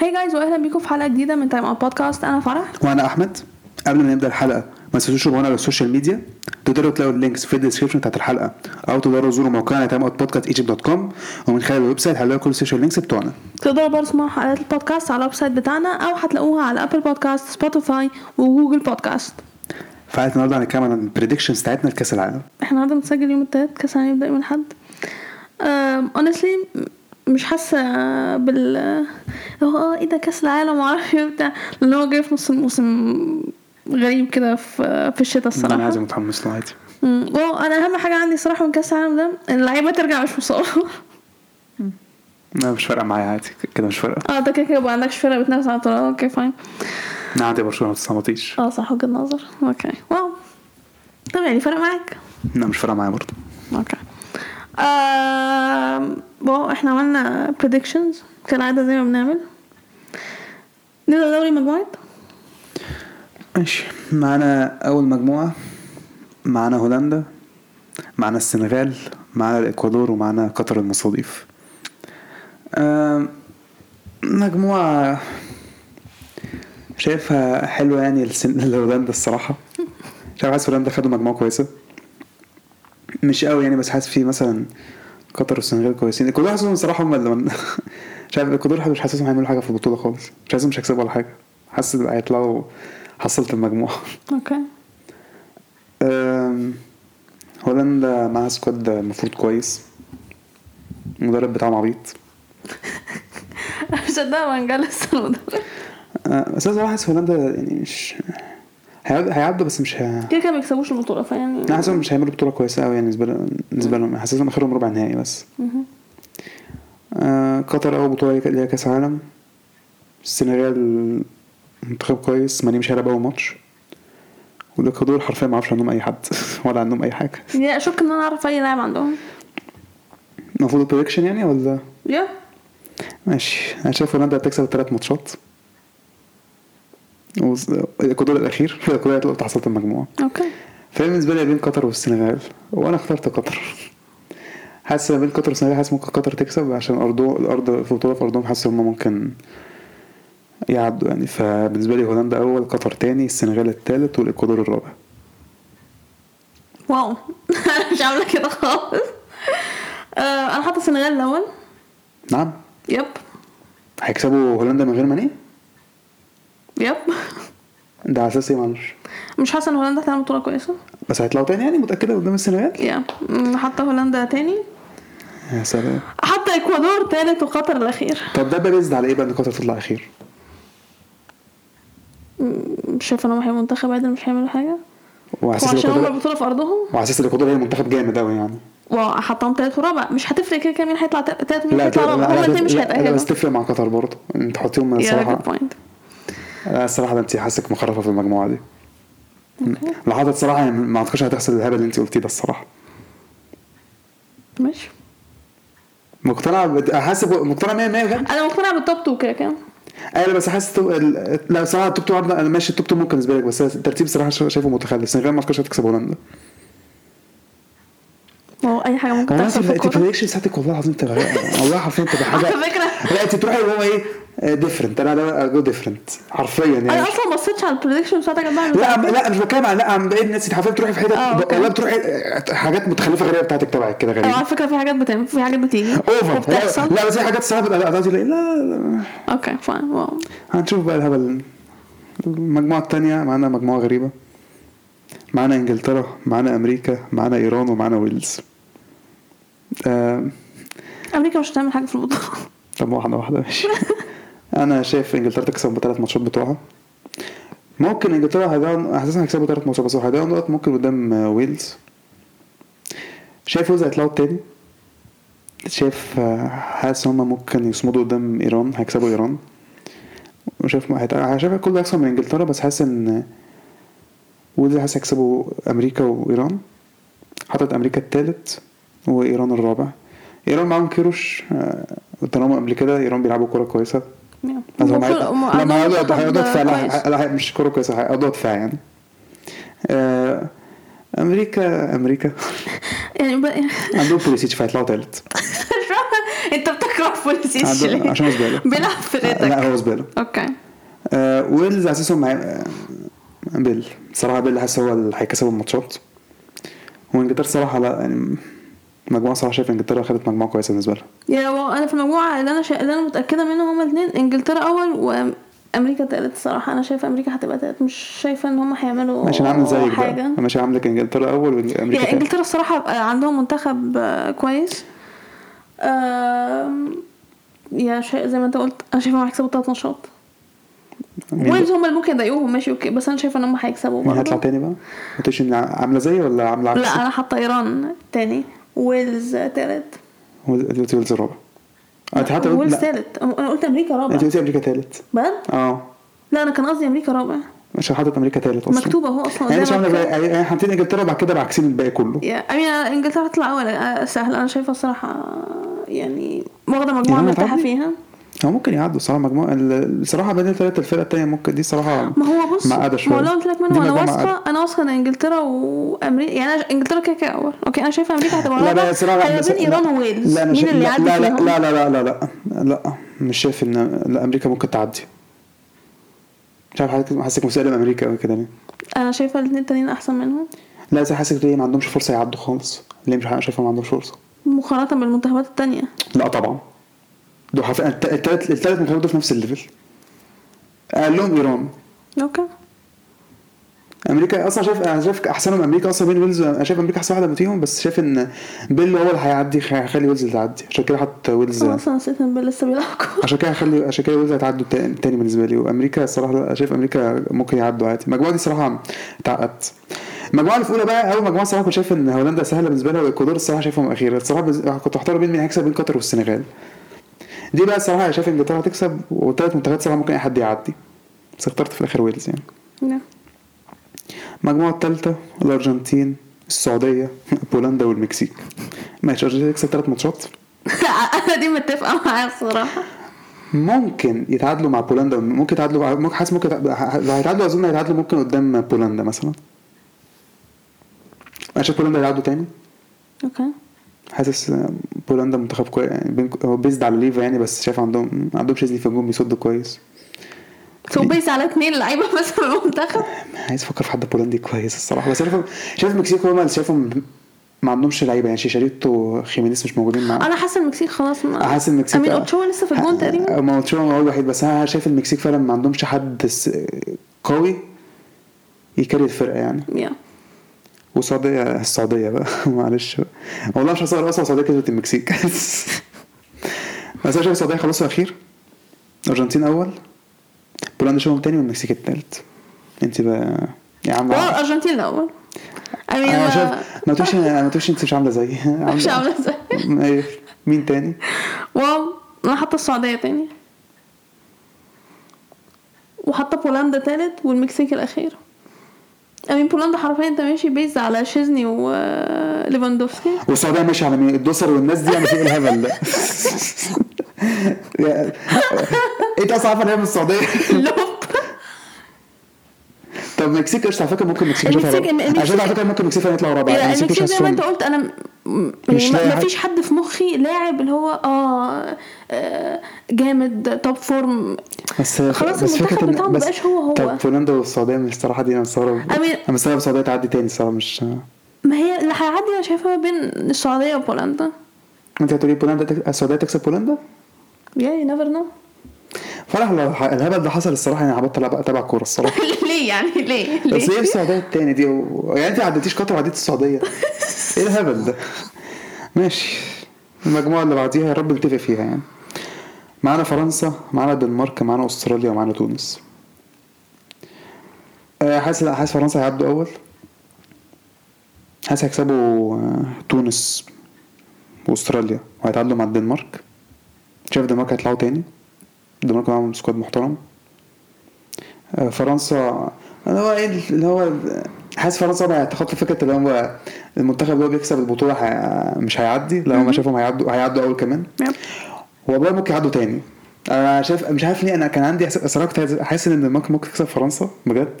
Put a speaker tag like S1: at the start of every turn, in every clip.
S1: Hi guys واهلا بيكم في حلقة جديدة من Time Out Podcast أنا فرح.
S2: وأنا أحمد. قبل ما نبدأ الحلقة ما تنسوش تابعونا على ال social media تقدروا تلاقوا ال links في ال description بتاعت الحلقة. أو تقدروا تزوروا موقعنا Time Out Podcast Egypt dot com ومن خلال ال website هتلاقوا كل ال social links بتوعنا.
S1: تقدروا برضه تسمعوا حلقات البودكاست على ال website بتاعنا أو هتلاقوها على Apple Podcast Spotify و Google Podcast
S2: في حلقه النهارده هنتكلم عن ال predictions بتاعتنا لكأس العالم.
S1: إحنا النهارده بنسجل يوم التلات كأس العالم يبدأ يوم الأحد. Honestly مش حاسة بال هو آه إيه ده كأس العالم معرفش إيه بتاع لأن هو جاي في نص الموسم غريب كده في في الشتاء الصراحه
S2: أنا عايز متحمس له عادي.
S1: أنا أهم حاجة عندي صراحة من كأس العالم ده إن اللعيبة ترجع مش مصابه
S2: لا مش فارقة معايا عادي. كده مش فارقة.
S1: آه ده كده كده ما عندكش فرقة بتنافس على البطولة. Okay fine
S2: أنا عندي برشلونة ما تتصنطيش
S1: آه صح وجهة نظر. Okay. Wow. طب يعني فرق معاك؟
S2: لا مش فارقة معايا برضه.
S1: أوكي. واو إحنا عملنا predictions. كالعادة زي ما بنعمل. نبدأ دوري مجموعات
S2: ماشي. معانا أول مجموعة معانا هولندا معانا السنغال معانا الإكوادور ومعانا قطر المستضيف آم، مجموعة شايفها حلوة يعني لهولندا الصراحة. شايف حاسس هولندا خدوا مجموعة كويسة؟ مش قوي يعني بس حاسس في مثلا قطر والسنغال كويسين. الاكوادور حاسسهم الصراحه هم اللي من... مش عارف الاكوادور مش حاسسهم هيعملوا حاجة في البطولة خالص. مش حاسسهم مش هيكسبوا ولا حاجة. حاسس هيطلعوا حصالة
S1: المجموعة.
S2: Okay. هولندا معاها squad المفروض كويس. المدرب بتاعهم عبيط.
S1: مصدقة فانجال لسه المدرب.
S2: أه، بس أنا صراحة هولندا يعني مش هيعدوا بس مش ه...
S1: كده كده ما بيكسبوش البطولة فيعني
S2: أنا حاسسهم مش هيعملوا بطولة كويسة قوي يعني بالنسبة لهم بالنسبة لهم. حاسسهم آخرهم ربع نهائي بس. أه، قطر أول بطولة ليها كأس عالم. السنغال منتخب كويس. ماني مش هيلعب أول ماتش. والاكوادور حرفيا ما أعرفش عنهم أي حد ولا عندهم أي حاجة.
S1: يا اشك إن أنا أعرف أي لاعب عندهم.
S2: المفروض ال prediction يعني ولا؟
S1: Yeah
S2: ماشي. أنا شايف هولندا هتكسب الثلاث ماتشات. وز- الاكوادور الأخير الاكوادور هتبقى حصالة المجموعة.
S1: Okay.
S2: فبالنسبه لي بين قطر والسنغال وأنا اخترت قطر. حاسس بين قطر والسنغال حاسس ممكن قطر تكسب عشان ارضه الأرض في البطولة في أرضهم حاسس هم ممكن يعدوا يعني. فبالنسبة لي هولندا أول قطر تاني السنغال الثالث والإكوادور الرابع.
S1: Wow. مش عاملة كده خالص. آه، أنا حاطة السنغال الأول.
S2: نعم.
S1: Yep.
S2: هيكسبوا هولندا من غير ماني؟
S1: Yep.
S2: ده على أساس إيه معلش.
S1: مش حاسة إن هولندا هتعمل بطولة كويسة؟
S2: بس هيطلعوا تاني يعني؟ متأكدة قدام السنغال؟
S1: Yeah حاطة هولندا تاني.
S2: يا سلام.
S1: حاطة إكوادور تالت وقطر الأخير.
S2: طب ده based على إيه بقى إن قطر تطلع أخير؟
S1: مش شايفة إن هم هيبقوا منتخب عادل مش هيعملوا
S2: حاجة؟
S1: وعشان هم البطوله في أرضهم؟
S2: وعلى أساس الاكوادور هي منتخب جامد قوي يعني.
S1: وحطهم تالت ورابع. مش هتفرق كده كده مين هيطلع تالت
S2: لا
S1: هيطلع رابع. هم
S2: لا
S1: الاثنين مش
S2: لا
S1: هيتاهلوا
S2: بس تفرق مع قطر برضه. انت تحطيهم الصراحه
S1: point
S2: لا الصراحة انت حاسك مخرفة في المجموعة دي. لو حضرتك الصراحه يعني ما أعتقدش هتحصل الهبل اللي انت قلتيه ده الصراحة.
S1: ماشي.
S2: مقتنع بت... حاسس مقتنع 100 100 بجد؟
S1: أنا مقتنعة بال top 2 كده كده.
S2: أيوه بس حاسس. لا الصراحه ال top 2 عندنا أنا ماشي ال top 2 ممكن بالنسبة لك بس الترتيب الصراحه شا- شايفه متخلف السنغال ما أعتقدش هتكسب هولندا.
S1: ما هو أي حاجة ممكن تحصل في
S2: انت
S1: الكوره
S2: prediction بتاعتك والله العظيم تبقى والله حرفيا تبقى حاجة
S1: على فكرة.
S2: لا أنت تروحي اللي هو إيه different أنا ده جو different حرفيا يعني.
S1: أنا أصلا ما بصيتش على ال prediction بتاعتك ما
S2: لا. لا مش بتكلم عن لا عن باقي الناس. أنت حرفيا بتروحي في حتت
S1: آه،.
S2: والله بتروحي حاجات متخلفة غريبة بتاعتك تبعك كده غريبة.
S1: على فكرة في حاجات بتعمل في حاجات بتيجي. over
S2: لا, بس في حاجات الصراحه بتبقى لا لا لا لا.
S1: okay fine
S2: هنشوف بقى الهبل. المجموعة الثانية معانا مجموعة غريبة. معانا إنجلترا معانا أمريكا معانا إيران ومعانا ويلز. آه
S1: أمريكا مش هتعمل حاجة في البطوله
S2: طب واحدة واحدة ماشي. أنا شايف إنجلترا تكسب بثلاث ماتشات بتوعها. ممكن إنجلترا هيضيعوا أساسا هيكسبوا ثلاث ماتشات بس هيضيعوا نقط ممكن قدام ويلز. شايف ويلز هيطلعوا التاني؟ شايف آه، حاسس إن هم ممكن يصمدوا قدام إيران هيكسبوا إيران. وشايف شايف الكل هيخسر من إنجلترا بس حاسس إن حاسس هيكسبوا أمريكا وإيران. حاطط أمريكا التالت وإيران الرابع. إيران معاهم كيروش آه، طالما قبل كده إيران بيلعبوا كوره
S1: كويسة.
S2: هي- لما هيقعدوا دفاع مش كوره كويسة هيقعدوا دفاع يعني. آه، أمريكا أمريكا.
S1: يعني ب...
S2: عندهم بوليسيتش فهيطلعوا تالت.
S1: أنت بتكره بوليسيتش
S2: عنده-
S1: ليه؟
S2: عشان هو زبالة.
S1: بيلعب فرقتك
S2: لا هو زبالة.
S1: okay.
S2: آه ويلز مع آه، بيل صراحة بيل حاسس هو اللي هيكسبوا الماتشات. وإنجلترا صراحة لا يعني مجموعة صراحة شايف إنجلترا خدت مجموعة كويسة بالنسبة لها.
S1: يا هو أنا في المجموعة اللي أنا شا... اللي أنا متأكدة منه هما الاثنين إنجلترا أول وأمريكا تالت الصراحه أنا شايفه أمريكا هتبقى تالت. مش شايفة إن هما هيعملوا
S2: ماشي عامل زيك
S1: حاجة.
S2: بقى ماشي عامل إنجلترا أول وامريكا
S1: يعني. إنجلترا الصراحه عندهم منتخب كويس. يا شا... زي ما أنت قلت أنا شايفه هيكسبوا ثلاث ماتشات ويلز هم اللي ممكن يضايقوهم ماشي okay. بس أنا شايفة إن هم هيكسبوا
S2: مين هيطلع
S1: برضه
S2: تاني بقى؟ ما تقولش عاملة زي ولا عاملة عكس؟
S1: لا أنا حاطة إيران تاني. ويلز تالت.
S2: ويلز ويلز رابع. أنت حتى
S1: ويلز تالت. أنا قلت أمريكا رابع.
S2: أنت قلت أمريكا تالت.
S1: بجد؟
S2: آه.
S1: لا أنا كان قصدي أمريكا رابع.
S2: مش حاطط أمريكا تالت أصلا.
S1: مكتوب أهو أصلا
S2: يعني مش
S1: قدامك.
S2: عاملة بقى- يعني حاطين إنجلترا بعد كده بعكسين الباقي كله.
S1: يا امين إنجلترا هتطلع أول. آه، سهل. أنا شايفة الصراحة يعني
S2: واخدة
S1: مجموعة
S2: مرتاحة؟
S1: فيها.
S2: هو ممكن يعدوا الصراحه مجموعة ال- الصراحه بين الثلاثه الفرق التانية ممكن دي صراحة
S1: ما هو بص
S2: معقده
S1: ما
S2: شوية.
S1: هو قلت لك
S2: دي
S1: منه
S2: أنا.
S1: واثقه أنا واثقة إن إنجلترا وامريكا يعني أنا إنجلترا كده كده أول. okay أنا شايفة أمريكا هتبقى
S2: لا لا بس-
S1: بين إيران
S2: لا-
S1: وويلز.
S2: لا
S1: مين اللي
S2: لا
S1: يعدي
S2: لا لا لا لا لا لا لا لا. مش شايف إن لا أمريكا ممكن تعدي. مش عارف حاسس حاسسك مسالم أمريكا قوي كده ليه؟
S1: أنا شايفة الاثنين التانيين أحسن منهم.
S2: لا زي حاسس ليه ما عندهمش فرصة يعدوا خالص؟ ليه مش شايفهم ما عندهمش فرصة؟
S1: مقارنة بالمنتخبات التانية.
S2: لا طبعا. دول حرفيا التلات التلات منتخبات دول في نفس ال level. اقلهم إيران.
S1: okay.
S2: أمريكا أصلا شايف أنا شايف أحسنهم. أمريكا أصلا بين ويلز أنا شايف أمريكا أحسن واحدة فيهم بس شايف إن بيل هو اللي هيعدي هيخلي ويلز اللي تعدي. عشان كده حط ويلز.
S1: أنا أصلا نسيت إن بيل لسه بيلعب.
S2: عشان كده هخلي عشان كده ويلز هيتعدوا تاني, بالنسبة لي. وأمريكا الصراحة لا شايف أمريكا ممكن يعدوا عادي. المجموعه دي صراحة اتعقدت المجموعه اللي في أولى بقى أول مجموعة الصراحه كنت شايف إن هولندا سهلة بالنسبة لها والإكوادور الصراحة شايفهم أخيرة. الصراحة بز... كنت محتار بين مين هيكسب بين قطر والسنغال. دي بقى الصراحة أنا شايف إنجلترا هتكسب والثلاث منتخبات صراحة ممكن اي حد يعدي. بس اخترت في الآخر ويلز يعني.
S1: نعم.
S2: المجموعه الثالثه الأرجنتين السعودية بولندا والمكسيك. ماشي الارجنتين تكسب ثلاث ماتشات؟
S1: أنا دي متفقة معايا الصراحة.
S2: ممكن يتعادلوا مع بولندا. ممكن يتعادلوا ممكن حاسس ممكن لو هيتعادلوا أظن هيتعادلوا ممكن قدام بولندا مثلا. أنا شايف بولندا يتعادلوا تاني.
S1: okay.
S2: حاسس بولندا منتخب كويس يعني هو based على ليفا يعني بس شايف عندهم عندهم شيزني في الجون بيصد كويس.
S1: so based على اثنين لعيبة بس في المنتخب؟
S2: عايز أفكر في حد بولندي كويس الصراحة بس شايف شايف المكسيك هم اللي شايفهم ما عندهمش لعيبة يعني شيشاريتو وخيمينيز مش موجودين معاه.
S1: أنا حاسه المكسيك خلاص ما
S2: حاسس المكسيك
S1: امين اوتشوا لسه في الجون تقريبا.
S2: ما اوتشوا هو الوحيد بس أنا شايف المكسيك فعلا ما عندهمش حد قوي ي carry الفرقة يعني.
S1: يا
S2: والسعوديه السعوديه بقى. معلش بقى. والله مش هصور أصلا السعوديه كسبت المكسيك. بس أنا شايف السعوديه خلصوا اخير الارجنتين أول بولندا شوفهم تاني والمكسيك التالت. أنت بقى يا عم
S1: هو الارجنتين الأول.
S2: أنا
S1: ما
S2: شايف ما تقولش ما تقولش أنت مش عاملة زيي.
S1: مش عامله
S2: إيه مين تاني؟
S1: wow أنا حاطة السعوديه تاني. وحاطة بولندا تالت والمكسيك الأخير. أمين بولندا حرفيا أنت ماشي based على شيزني وليفاندوفسكي
S2: والسعوديه ماشيه على مين؟ الدوسري والناس دي يعني في إيه الهبل ده؟ انت أصلا عارفه ان هي من السعوديه طب المكسيك قشطة على فكرة ممكن المكسيك.
S1: المكسيك-
S2: عشان على فكرة ممكن المكسيك يطلعوا رابع
S1: لا
S2: المكسيك
S1: زي ما
S2: أنت
S1: قلت أنا
S2: مش
S1: يعني ما فيش حد في مخي لاعب اللي هو آه آه، جامد top form
S2: بس
S1: خلاص
S2: بس
S1: المنتخب بتاعه
S2: بس
S1: مبقاش هو هو.
S2: طب بولندا والسعوديه مش الصراحة دي أنا مستغرب أنا مستغرب السعودية تعدي تاني الصراحة مش
S1: ما هي اللي هيعدي أنا شايفها بين السعودية وبولندا
S2: أنت هتقولي بولندا. السعودية تكسب بولندا؟
S1: you never know
S2: فرح الهبل ده حصل الصراحة أنا هبطل اتابع كورة الصراحة.
S1: ليه يعني؟ ليه؟
S2: بس إيه
S1: ليه؟
S2: السعودية التاني دي و... يعني انت ما عدتيش قطر وعديت السعودية. إيه الهبل ده؟ ماشي. المجموعة اللي بعديها يا رب نتفق فيها يعني. معانا فرنسا معانا الدنمارك معانا أستراليا ومعانا تونس. آه، حاسس لا حاسس فرنسا هيعدوا أول. حاسس هيكسبوا آه، تونس وأستراليا وهيتعادلوا مع الدنمارك. شايف الدنمارك هيطلعوا تاني؟ الدنمارك معاهم squad محترم. آه، فرنسا اللي هو إيه اللي هو حاسس فرنسا بقى هتخطى فكرة اللي هو المنتخب اللي هو بيكسب البطولة هي... مش هيعدي لو ما شافهم هيعدوا هيعدوا أول كمان. والله ممكن يعدوا تاني. أنا شايف مش عارف ليه أنا كان عندي صراحة كنت حاسس إن الدنمارك ممكن تكسب فرنسا بجد.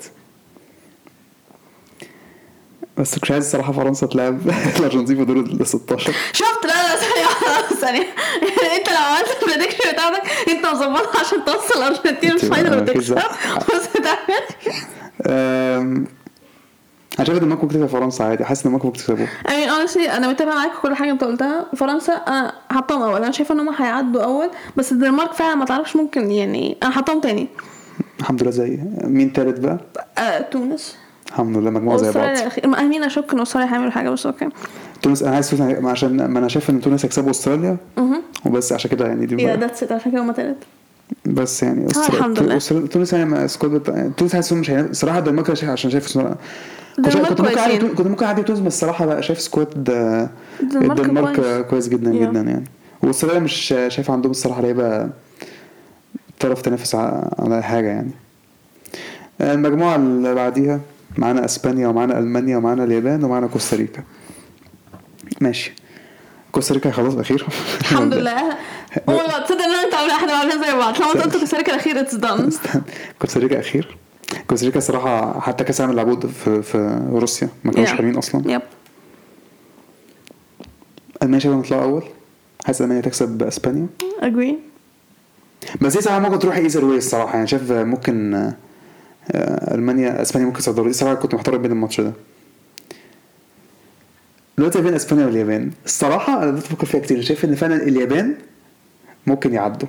S2: بس مش عايز الصراحة فرنسا تلعب الارجنتين في دور ال 16
S1: شفت لا لا ثانية. انت لو عملت ال prediction بتاعتك انت مظبطها عشان توصل ارجنتين
S2: انت-
S1: ال
S2: final
S1: وتكسب. بس تعمل
S2: أنا شايف إن ممكن تكسب فرنسا عادي. حاسس إن ممكن
S1: I mean honestly أنا متابعه معاك كل حاجة أنت قلتها. فرنسا أنا حطاهم أول. أنا شايفه إن هم هيعدوا أول بس الدنمارك فعلا ما تعرفش ممكن يعني أنا حطاهم تاني.
S2: الحمد لله زي مين تالت بقى؟
S1: آه، تونس.
S2: الحمد لله مجموعة زي بعض.
S1: امين اشك ان استراليا هيعملوا حاجة بس okay.
S2: تونس أنا عايز تونس عشان ما أنا شايف إن تونس هيكسبوا
S1: أستراليا
S2: وبس عشان كده يعني دي
S1: يا. that's it عشان كده هم تالت
S2: بس يعني
S1: الحمد لله.
S2: تونس يعني squad تونس حاسس مش هينافس الصراحه الدنمارك عشان شايف كنت ممكن
S1: أعدي.
S2: كنت ممكن تونس بس الصراحه بقى شايف squad آه،
S1: الدنمارك كويس.
S2: جدا
S1: Yeah.
S2: جدا يعني وأستراليا مش شايف عندهم الصراحة لعيبة تعرف تنافس على حاجة يعني المجموعة اللي بعديها معانا إسبانيا ومعانا ألمانيا ومعانا اليابان ومعانا كوستاريكا ماشي. كوستاريكا خلاص أخير.
S1: الحمد لله. ما تصدق إن انت عامله إحنا عاملين زي بعض. لما انت قلت كوستاريكا الأخير it's done
S2: كوستاريكا أخير. كوستاريكا صراحة حتى كأس العالم لعبوه في في روسيا. ما كانوش. حلوين أصلا.
S1: yep
S2: ألمانيا شايفهم يطلعوا أول؟ حاسس ألمانيا تكسب إسبانيا.
S1: اجري
S2: بس دي صراحة ممكن تروح either way الصراحة. يعني شايف ممكن آه، ألمانيا إسبانيا ممكن تصدر دي صراحة كنت محتار بين الماتش ده. دلوقتي بين إسبانيا واليابان. الصراحة أنا بدات أفكر فيها كتير. شايف إن فعلا اليابان ممكن يعدوا.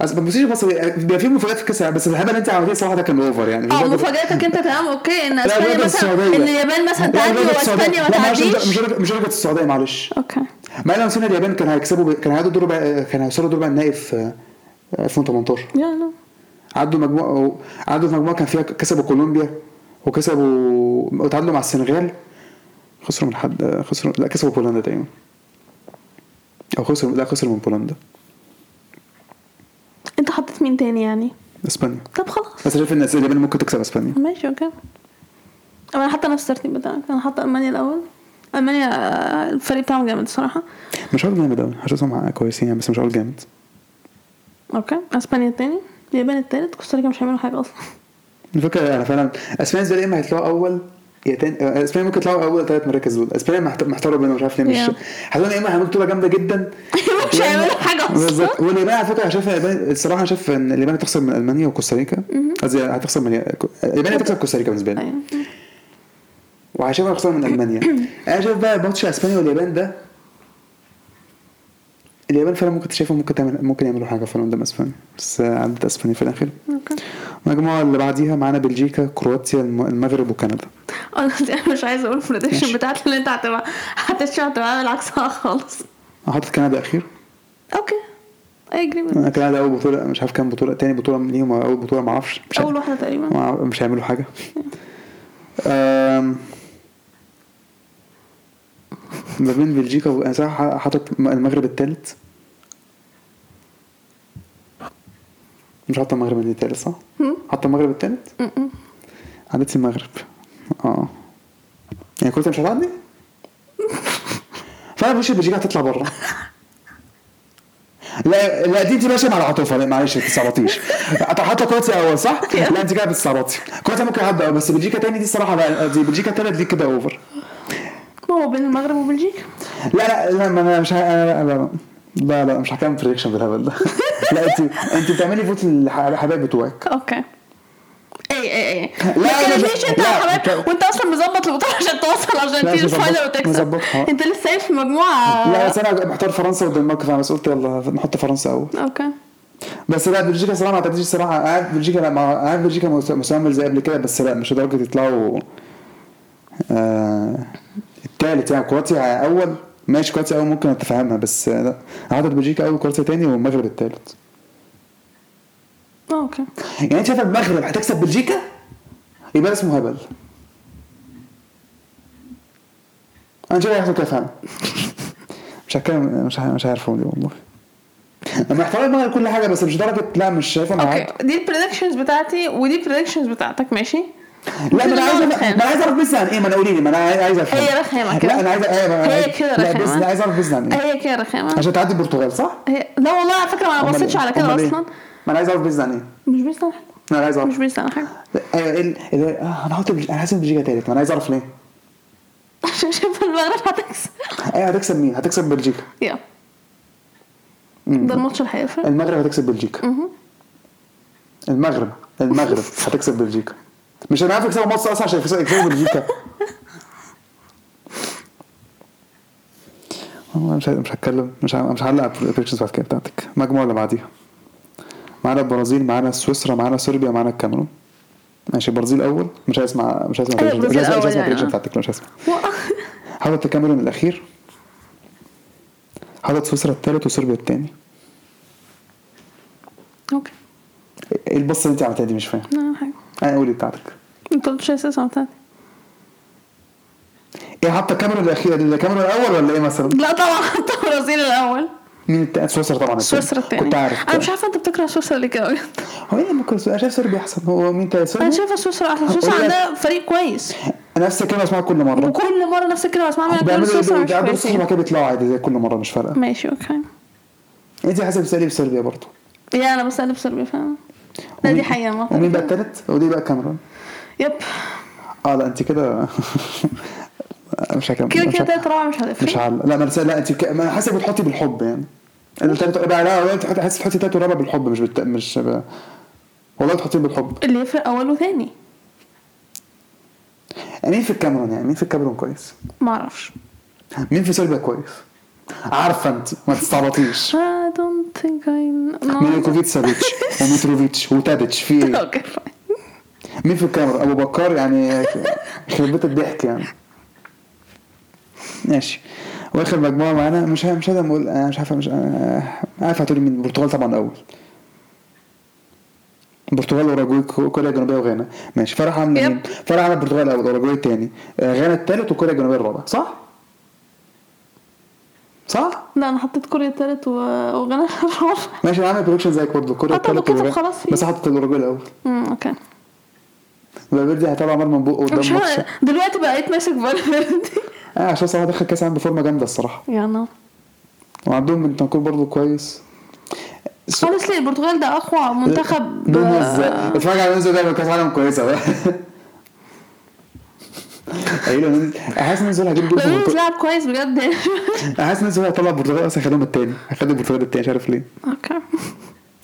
S2: أصل ما تبصيش بس بيبقى في مفاجآت في كأس بس الهبل اللي أنت عملتيه الصراحة ده كان over يعني.
S1: آه مفاجاتك أنت تمام
S2: okay
S1: إن
S2: إسبانيا
S1: مثلا. إن اليابان مثلا
S2: لا،
S1: تعدي. وإسبانيا ما تعديش؟
S2: مش مش درجه السعودية معلش.
S1: okay.
S2: مع ان لو نسينا اليابان كان هيكسبوا كان هيعدوا دور ربع كان هيوصلوا دور ربع النهائي في 2018
S1: you know
S2: عدوا مجموعة عدوا في مجموعة كان فيها كسبوا كولومبيا وكسبوا وتعادلوا مع السنغال. خسروا من حد خسروا لا كسبوا بولندا تقريبا. أو خسروا لا خسروا من بولندا.
S1: أنت حطيت مين تاني يعني؟
S2: إسبانيا.
S1: طب خلاص.
S2: بس شايف إن اليابان ممكن تكسب إسبانيا.
S1: ماشي okay. أنا حاطة نفس الترتيب بتاعك. أنا حاطة ألمانيا الأول. ألمانيا آه، الفريق بتاعهم جامد الصراحه
S2: مش هقول جامد قوي حاسسهم كويسين يعني بس مش هقول جامد.
S1: okay. إسبانيا التاني. اليابان التالت. كوستاريكا مش هيعملوا حاجة أصلا.
S2: الفكرة أنا فعلا إسبانيا يا اما هيطلعوا أول يا تاني آه، اسبانيا ممكن يطلعوا أول ثلاث مراكز دول. اسبانيا محت- محتاره بينهم مش عارف ليه مش. حاسس يا اما هيعملوا بطولة جامدة جدا.
S1: مش هيعملوا حاجة
S2: بالظبط.
S1: أصلا
S2: واليابان على فكرة شايف الصراحة شايف إن اليابان هتخسر من ألمانيا وكوستاريكا قصدي هتخسر من اليابان هتكسب كوستاريكا بالنسبة لي.
S1: أيوة.
S2: وهشوفها هتخسر من ألمانيا. أنا شايف بقى ماتش أسبانيا واليابان ده. اليابان فعلا ممكن شايفها ممكن تعمل ممكن يعملوا حاجة فعلا قدام أسبانيا. بس عدت أسبانيا في الآخر.
S1: okay.
S2: المجموعه اللي بعديها معانا بلجيكا كرواتيا الم- المغرب وكندا.
S1: أنا مش عايزة أقول ال prediction بتاعتي اللي أنت هتبقى هتشتغل هتبقى عامل عكسها خالص.
S2: أنا حاطط كندا أخير؟
S1: أوكي. اي اجري
S2: أنا كندا أول بطولة مش عارف كام بطولة تاني بطولة ليهم أو أول بطولة ما أعرفش.
S1: أول واحدة تقريبا.
S2: مش هيعملوا حاجة. أم، ما بين بلجيكا و... أنا صراحة حاطط المغرب الثالث مش حاطط المغرب الثالث صح؟
S1: هم؟
S2: حاطط المغرب الثالث؟
S1: م-م.
S2: عدت المغرب آه يعني كنت مش هتعدي؟ فأنا مش بلجيكا هتطلع بره لا لا دي انت ماشيه مع العاطفه لا معلش ما تستعبطيش حاطه كرواتيا أول صح؟ لا انت كده بتستعبطي كرواتيا ممكن أول، بس بلجيكا تاني دي الصراحة لا دي بلجيكا تالت دي كده over
S1: ما هو بين المغرب وبلجيكا
S2: لا لا لا ما أنا مش أنا- لا لا لا مش هكمل prediction بالهبل ده. لا انت انت بتعملي vote للحبايب بتوعك.
S1: okay. اي اي اي
S2: لا،
S1: ما
S2: أنا
S1: تكلمنيش انت
S2: لا،
S1: يا حبايب. وانت أصلا مظبط البطوله عشان توصل
S2: لا،
S1: ارجنتين
S2: مش
S1: ال
S2: final
S1: وتكسب. انت لسه سايب في مجموعة.
S2: لا بس أنا محتار فرنسا والدنمارك فانا بس قلت يلا نحط فرنسا أول.
S1: okay.
S2: بس لا بلجيكا صراحة ما اعتقدش صراحة. قاعد بلجيكا لا قاعد بلجيكا مس- مسمى زي قبل كده بس لا مش لدرجة يطلعوا آه الثالث يعني. كرواتيا أول. ماشي كرواتيا اول ممكن أتفهمها بس آه، لا. عدد بلجيكا اول كرواتيا تاني والمغرب الثالث
S1: آه okay.
S2: يعني أنت شايف المغرب هتكسب بلجيكا؟ يبقى اسمه هبل. أنا شايف هيحصل كده فعلا مش هتكلم مش مش عارف أقول إيه والله أنا محترم المغرب كل حاجة بس مش درجة لا مش شايفها معاك.
S1: okay. دي ال predictions بتاعتي ودي ال predictions بتاعتك ماشي؟
S2: لا ما أنا عايز. ما أنا عايز أعرف بس عن إيه ما أنا قولي لي ما أنا عايز أفهم.
S1: هي رخامة كده.
S2: لا أنا عايز
S1: هي
S2: عايز-
S1: كده
S2: لا بس. أنا عايز أعرف بس عن إيه
S1: هي كده رخامه
S2: عشان تعدي البرتغال صح؟
S1: هي لا والله على فكرة ما
S2: أنا
S1: بصيتش
S2: إيه؟
S1: على كده
S2: إيه؟
S1: أصلا.
S2: ما أنا عايز أعرف بس عن إيه.
S1: مش على حاجة.
S2: أنا عايز أعرف.
S1: مش على
S2: حاجة. إيه ال- ال- آه، أنا هحط أنا ان بلجيكا تالت. ما أنا عايز أعرف ليه.
S1: عشان شايفه المغرب هتكسب.
S2: أيوه هتكسب مين؟ هتكسب بلجيكا.
S1: يا ده الماتش اللي
S2: المغرب هتكسب بلجيكا. المغرب المغرب هتكسب بلجيكا. مش أنا عارف يكسبوا مصر أصلا عشان يكسبوا بلجيكا. والله مش مش هتكلم. مش ه- مش هعلق على ال predictions بعد كده بتاعتك. المجموعه اللي بعديها. معانا البرازيل معانا سويسرا معانا صربيا معانا الكاميرون. ماشي البرازيل أول. مش هسمع مش هسمع
S1: أيوة،
S2: مش هسمع مش هسمع
S1: يعني،
S2: prediction
S1: آه.
S2: بتاعتك مش هسمع حاطط الكاميرون الأخير. حاطط سويسرا الثالث وصربيا الثاني
S1: أوكي.
S2: إيه البصه اللي انت عملتها دي مش فاهم.
S1: لا حاجة.
S2: أنا قولي بتاعتك.
S1: انت قلت شيء أساسا بتاعتي
S2: إيه حاطه الكاميرون الاخير الكاميرون الأول ولا إيه مثلا؟
S1: لا طبعا حتى البرازيل الأول.
S2: مين التاني سويسرا طبعا التاني.
S1: سويسرا الثاني
S2: كنت عارف.
S1: أنا مش عارفة أنت بتكره سويسرا ليه كده
S2: هو إيه ممكن أنا شايف صربيا احسن هو مين تاني؟
S1: أنا
S2: صربيا
S1: شايفة سويسرا أحسن. سويسرا عندها فريق كويس.
S2: أنا نفس الكلمة اسمعها كل مرة.
S1: وكل مرة نفس الكلمة اسمعها منك
S2: بيعملوا
S1: سويسرا
S2: إيه
S1: مش
S2: بيعملوا كده بيطلعوا عادي زي كل مرة مش فارقة.
S1: ماشي أوكي.
S2: انت حسب بتسالي بصربيا برضه؟
S1: يا أنا بسأل بصربيا فعلا لا دي حقيقة
S2: ومين بقى التالت؟ ودي بقى الكاميرون
S1: يب.
S2: آه لا أنت كده مش هكمل
S1: كده
S2: مش
S1: كده رابع مش
S2: مش
S1: هتفرق
S2: هعلق لا ما لا أنت ك... ما أنا بتحطي بالحب يعني. التالت والرابع لا أنت حاسس تحطي التالت والرابع بالحب مش بالت... مش ب... والله تحطيه بالحب.
S1: اللي يفرق اول وثاني
S2: مين في الكاميرون يعني؟ مين في الكاميرون كويس؟
S1: ما أعرفش.
S2: مين في صربيا كويس؟ عارفة أنت ما تستعبطيش
S1: I don't think I know.
S2: سافيتش وميتروفيتش وتاديتش في إيه؟
S1: أوكي fine.
S2: مين في الكاميرون أبو بكر يعني يخرب بيت الضحك يعني. ماشي. وآخر مجموعة معانا مش ه- مش هقدر أقول أنا مش عارف مش آه، عارف هتقولي مين البرتغال طبعا الأول. البرتغال واوروجواي كو- كوريا الجنوبية وغانا. ماشي. فرح عامله
S1: يب.
S2: مين؟ فرح عامله البرتغال الأول أوروجواي الثاني غانا الثالث وكوريا الجنوبية الرابع صح؟ صح؟
S1: لا أنا حطيت كوريا التالت و- وغانا الرابع
S2: ماشي أنا عامل prediction زيك برضه. كوريا
S1: لو
S2: الثالث وغانا
S1: خلاص.
S2: بس حطيت الأوروجواي الأول.
S1: امم أوكي.
S2: فالفيردي هيطلع عمال من بقه قدام
S1: مش
S2: ماتش.
S1: دلوقتي بقيت ماسك فالفيردي.
S2: آه عشان صراحة دخل كاس العالم بفورمة جامدة الصراحة.
S1: you know
S2: وعندهم بنتانكور برضه كويس. س-
S1: honestly البرتغال ده أقوى منتخب
S2: اتفرج على نونيز ده كاس عالم كويسه بقى أيوه حاسس نونيز هو هيجيب جول
S1: لو. لعب كويس بجد.
S2: حاسس نونيز هو هيطلع البرتغال أصلا يخليهم التاني. هيخلي البرتغال التاني مش عارف ليه.
S1: أوكي.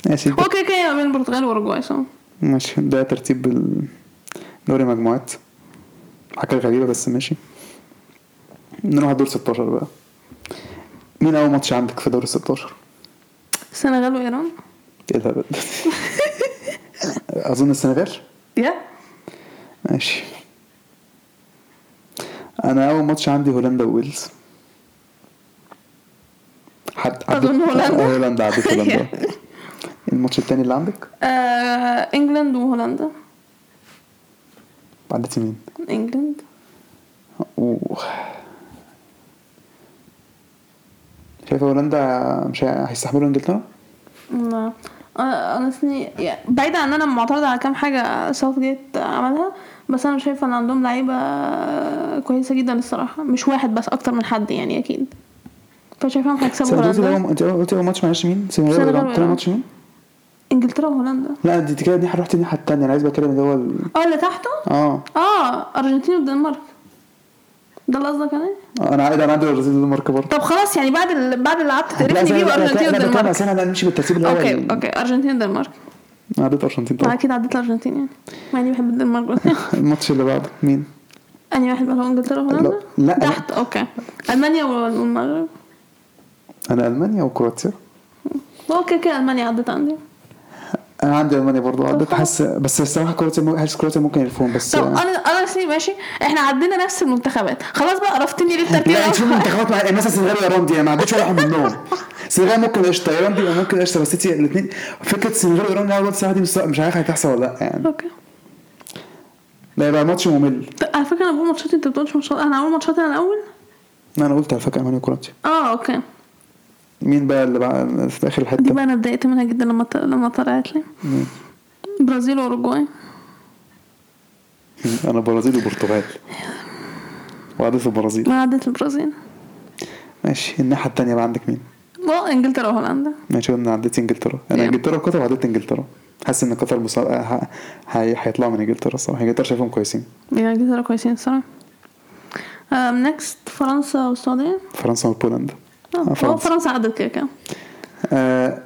S2: ماشي
S1: هو كده كده بين البرتغال وأوروجواي صح؟
S2: ماشي ده ترتيب ال- دوري مجموعات. حاجة غريبة بس ماشي. نروح دور 16 بقى. مين أول ماتش عندك في دور 16؟
S1: السنغال وإيران.
S2: إيه الهبل ده؟ أظن السنغال.
S1: yeah.
S2: ماشي. أنا أول ماتش عندي هولندا وويلز. حد
S1: أظن هولندا.
S2: هولندا عدت هولندا. الماتش التاني اللي عندك؟
S1: آه، England وهولندا.
S2: عدتي مين؟
S1: England
S2: أوه شايفة هولندا مش هي- هيستحملوا إنجلترا؟
S1: ما أنا يعني بعيدا عن إن أنا معترضة على كام حاجة ساوث جيت عملها بس أنا شايفة إن عندهم لعيبة كويسة جدا الصراحة مش واحد بس أكتر من حد يعني أكيد فشايفاهم هيكسبوا هولندا
S2: انت قلتي اول ماتش معلش مين؟ سنغال. ماتش مين؟
S1: إنجلترا وهولندا.
S2: لا دي كده دي رحت الناحية التانية أنا عايز بتكلم اللي هو
S1: آه اللي تحته؟
S2: آه.
S1: آه أرجنتين والدنمارك ده اللي قصدك عليه؟
S2: أنا عايز أنا عندي البرازيل والدنمارك برضه.
S1: طب خلاص يعني بعد ال... بعد اللي قعدت تقرفني بيه
S2: أرجنتين
S1: والدنمارك
S2: عشان أنا نمشي بالترتيب اللي هو
S1: أوكي
S2: ال-
S1: أوكي أرجنتين والدنمارك
S2: عدت
S1: أرجنتين
S2: طبعا.
S1: أكيد عديت الأرجنتين يعني. مع إني بحب الدنمارك. بس
S2: الماتش اللي بعده مين؟
S1: انهي واحد بقى إنجلترا وهولندا.
S2: لا-.
S1: تحت أوكي. ألمانيا والمغرب.
S2: أنا ألمانيا وكرواتيا.
S1: كده كده ألمانيا عدت عندي.
S2: أنا عندي ألمانيا برضه عدت حاسس بس الصراحة كرواتيا مو- حاسس كرواتيا ممكن يلفون بس
S1: طب أنا أنا ماشي. إحنا عدينا نفس المنتخبات. خلاص بقى عرفتني ليه الترتيب
S2: لا انت في منتخبات مع مثلا السنغال وايران دي أنا ما عدتش ولا واحد منهم. السنغال ممكن قشطة ايران دي ممكن قشطة بس انت الاثنين فكرة السنغال وايران دي الصراحة دي مش عارف هتحصل ولا لأ يعني.
S1: أوكي.
S2: ده يبقى ماتش ممل.
S1: على فكرة أنا بقول ماتشاتي أنت بتقولش ماتشات. أنا هقول ماتشاتي أنا الأول؟
S2: أنا قلت على فكرة ألمانيا وكرواتيا.
S1: آه أوكي.
S2: مين بقى اللي بقى في آخر
S1: دي
S2: الحته
S1: بقى أنا اتضايقت منها جدا لما لما طلعت لي؟ برازيل وأوروجواي.
S2: أنا برازيل وبرتغال. وعدت البرازيل.
S1: ما عدت البرازيل.
S2: ماشي. الناحية الثانية بقى عندك مين؟
S1: آه إنجلترا وهولندا.
S2: ماشي أنا عديت إنجلترا. أنا
S1: Yeah.
S2: إنجلترا وقطر وعديت إنجلترا. حاسس إن قطر مصا... ه... هي... هيطلعوا من إنجلترا الصراحة. إنجلترا شايفهم كويسين.
S1: إنجلترا كويسين الصراحة. next فرنسا والسعوديه
S2: فرنسا وبولندا. آه، فرنسا
S1: فرنسا عدت كده كده.
S2: آه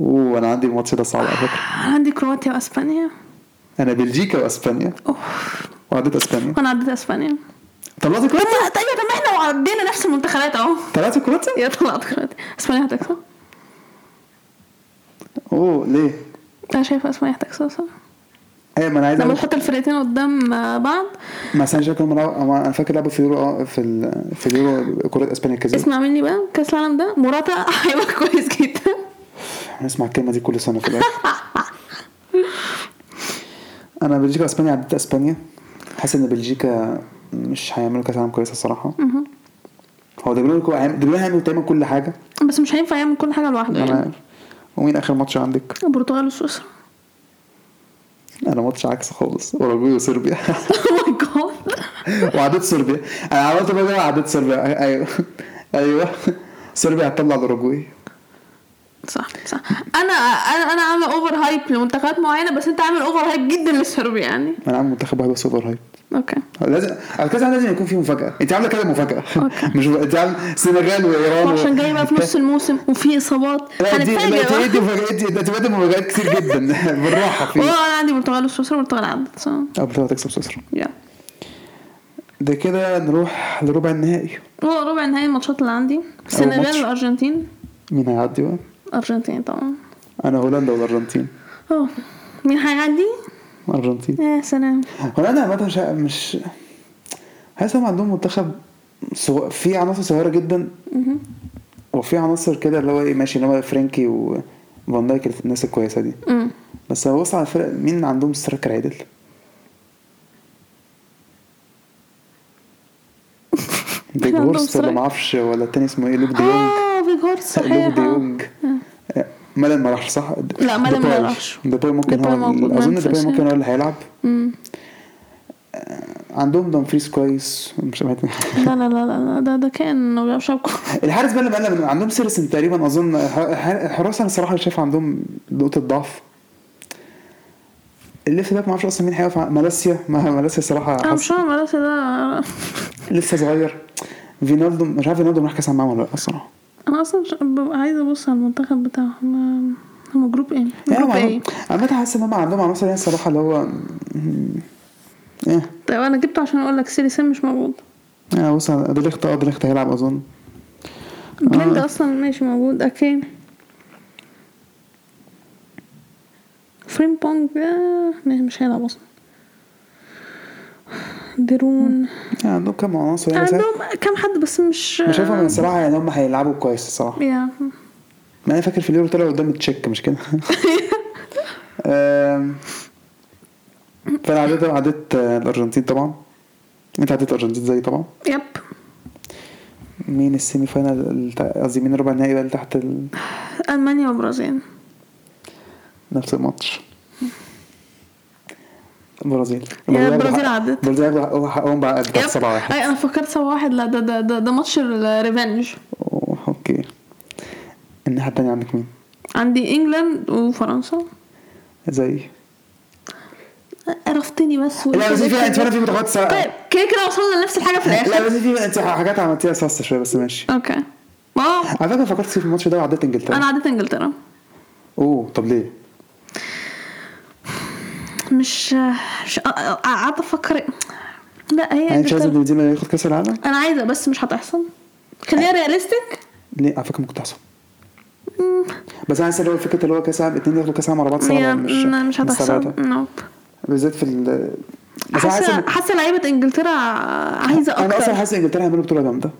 S2: أوه أنا عندي الماتش ده صعب على فكرة.
S1: أنا عندي كرواتيا وإسبانيا.
S2: أنا بلجيكا وإسبانيا.
S1: أوف.
S2: وعديت إسبانيا.
S1: وأنا عديت إسبانيا.
S2: طلعت كرواتيا؟
S1: لا طيب طب ما إحنا عدينا نفس المنتخبات أهو.
S2: طلعت كرواتيا؟
S1: يا طلعت كرواتيا. إسبانيا هتكسب.
S2: أوه ليه؟
S1: أنا شايفة إسبانيا هتكسب الصراحة.
S2: أيوه ما أنا عايز
S1: لما تحط الفرقتين قدام بعض.
S2: ما أنا شايف أنا فاكر لعبوا في اليورو آه في ال... في اليورو كرة إسبانيا كسبت
S1: اسمع مني بقى كأس العالم ده موراتا هيبقى كويس جدا.
S2: هنسمع الكلمة دي كل سنة في الآخر أنا بلجيكا وإسبانيا عديت إسبانيا. حاسس إن بلجيكا مش هيعملوا كأس عالم كويسه الصراحة. هو ده بيقولوا بيقولوا هيعملوا تقريبا كل حاجة.
S1: بس مش هينفع يعمل كل حاجة لوحده يعني.
S2: ومين آخر ماتش عندك؟
S1: البرتغال وسويسرا.
S2: أنا ماتش عكس خالص. أوروجواي وصربيا.
S1: جاد
S2: وعديت صربيا. أنا عملت بقى عديت صربيا. أيوه. أيوه. صربيا هتطلع الأوروجواي.
S1: صح صح. أنا أنا أنا عاملة over hype لمنتخبات معينة بس أنت عامل over hype جدا للصربيا يعني.
S2: أنا عامل منتخب واحد بس over hype
S1: أوكي.
S2: لازم على كذا لازم يكون فيه مفاجأة. أنت عاملة كده مفاجأة.
S1: أوكي.
S2: مش أنت عامله السنغال وإيران
S1: وعشان جاي بقى في نص الموسم وفي
S2: إصابات. دي
S1: هنتفاجئ
S2: دي دي انت بدي مفاجآت كتير جدا. بالراحة فيه.
S1: آه أنا عندي البرتغال وسويسرا والبرتغال عدت صح.
S2: قبل ما تكسب سويسرا.
S1: yeah
S2: ده كده نروح لربع النهائي.
S1: هو ربع نهائي الماتشات اللي عندي. السنغال. والارجنتين
S2: مين هيعدي بقى؟
S1: أرجنتين طبعا.
S2: أنا هولندا والأرجنتين.
S1: آه مين هيعدي؟
S2: أرجنتين.
S1: يا سلام.
S2: هولندا عامة مش مش حاسس هم عندهم منتخب صغ... في عناصر صغيرة جدا؟ وفي عناصر كده اللي هو إيه ماشي اللي هو فرينكي وفان دايك الناس الكويسة دي.
S1: امم
S2: بس هو بص على الفرق مين عندهم striker عدل؟ فيجهورست ولا. معرفش ولا التاني اسمه إيه؟ لوك دي يونج.
S1: آه فيجهورست
S2: لوك
S1: صحيح. آه.
S2: مالين ما راحش صح؟
S1: لا، مالين ما. راحش.
S2: ديباي ممكن
S1: ديباي
S2: هو
S1: أظن
S2: ديباي ممكن
S1: يعني.
S2: هو اللي هيلعب
S1: مم.
S2: عندهم دمفريز كويس مش
S1: لا لا لا لا لا، ده ده كان ما بيعرفش.
S2: الحارس بقى اللي بقى عندهم سيرسن تقريبا أظن ح- الحراس أنا الصراحه شايف عندهم نقطة ضعف ال left back ما أعرفش أصلا مين هيقف مالاسيا ما مالاسيا الصراحه
S1: أنا مش فاهم مالاسيا ده
S2: لسه صغير فينالدوم مش عارف فينالدوم راح كاس معاهم ولا لأ الصراحة
S1: أنا أصلا مش- ببقى عايزة أبص على المنتخب بتاعهم هم group إيه؟
S2: يعني
S1: group
S2: إيه؟ عامة حاسس إن هم عندهم عناصر يعني الصراحة اللي هو إيه.
S1: طيب أنا جبته عشان أقول لك سيليسن مش موجود.
S2: يعني بص ديليخت آه ديليخت هيلعب أظن.
S1: بليند أصلا ماشي موجود أوكي فريمبونج آه، مش هيلعب أصلا. دي رون
S2: يعني عندهم كام عناصر يعني
S1: عندهم كام حد بس مش
S2: أنا شايفهم الصراحة يعني هم هيلعبوا كويس
S1: الصراحة.
S2: ما أنا فاكر في اليورو طلعوا قدام التشيك مش كده؟ فأنا عديت عديت الأرجنتين طبعا. أنت عديت الأرجنتين زي طبعا؟
S1: Yep.
S2: مين ال semi final الت- قصدي مين ربع النهائي بقى اللي تحت ال...
S1: ألمانيا والبرازيل
S2: نفس الماتش. البرازيل
S1: يا البرازيل عدت.
S2: البرازيل حقهم بتاعت 7 1
S1: أي أنا فكرت سبعة واحد. لا ده ده ده, ده ماتش ال
S2: revenge. Okay. الناحية التانية عندك مين؟
S1: عندي England وفرنسا.
S2: زي؟
S1: عرفتني بس.
S2: لا بس في انت في سا-
S1: طيب كده كده وصلنا لنفس الحاجة في
S2: لا
S1: الآخر.
S2: بس في انت حاجات عملتيها ساسته شوية بس ماشي.
S1: Okay. ما هو
S2: على فكرة فكرت في الماتش ده وعديت إنجلترا.
S1: أنا عديت إنجلترا.
S2: أوه طب ليه؟
S1: مش مش قعدت أفكر لا هي
S2: يعني انت عايز
S1: انجلترا
S2: بنزيما ياخد كاس العالم؟
S1: أنا عايزة بس مش هتحصل. خليها realistic
S2: ليه؟ على فكرة ممكن تحصل. بس أنا اللي هو فكرة اللي هو كاس العالم اتنين ياخدوا كاس العالم ورا بعض صعبه مش
S1: مش هتحصل. Nope
S2: بالذات في ال
S1: حاسه حاسة لعيبة إنجلترا
S2: عايزة أنا
S1: أصلا
S2: أكتر. ان إنجلترا هيعملوا بطولة
S1: جامدة.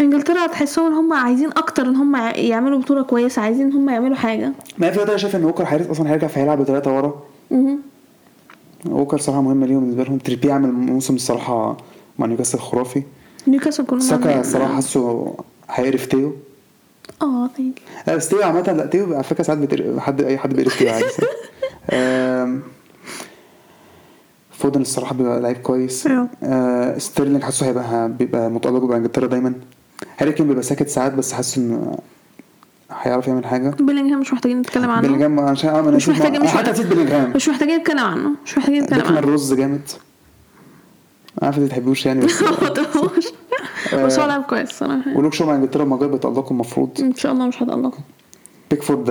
S1: انجلترا تحسهم إن هم عايزين أكتر إن هم يعملوا بطولة كويسة عايزين إن هم يعملوا حاجة.
S2: ما في أنا شايف إن ووكر حارس أصلا هيرجع فهيلعب بثلاثه ورا.
S1: مهم.
S2: ووكر صراحة مهم ليهم بالنسبة لهم. تريبي عمل موسم الصراحة مع نيوكاسل خرافي.
S1: نيوكاسل كلهم
S2: ساكا الصراحه حاسه هيقرف تيو.
S1: آه ثانك
S2: لا بس تيو عامة لا تيو على فكرة ساعات بتقرف حد أي حد بيقرف تيو عادي. فودن الصراحة بيبقى لعيب كويس.
S1: أيوه.
S2: آه، ستيرلينج حاسه هيبقى بيبقى متألق بإنجلترا دايما. هاري كين بيبقى ساكت ساعات بس حاسس إنه هيعرف يعمل حاجة.
S1: بيلينغهام مش محتاجين نتكلم عنه.
S2: بيلينجهام عشان أنا
S1: مش
S2: نسيت
S1: محتاجين مش
S2: حتى نسيت بيلينجهام.
S1: مش محتاجين نتكلم عنه. مش محتاجين نتكلم عنه.
S2: روز جامد. عارف إنت تحبوش يعني بس
S1: تقولوش. بس هو
S2: آه،
S1: لعب كويس صراحة يعني.
S2: ولوك شو مع انجلترا المجال بيتألقوا المفروض.
S1: إن شاء الله مش هتألق
S2: بيكفورد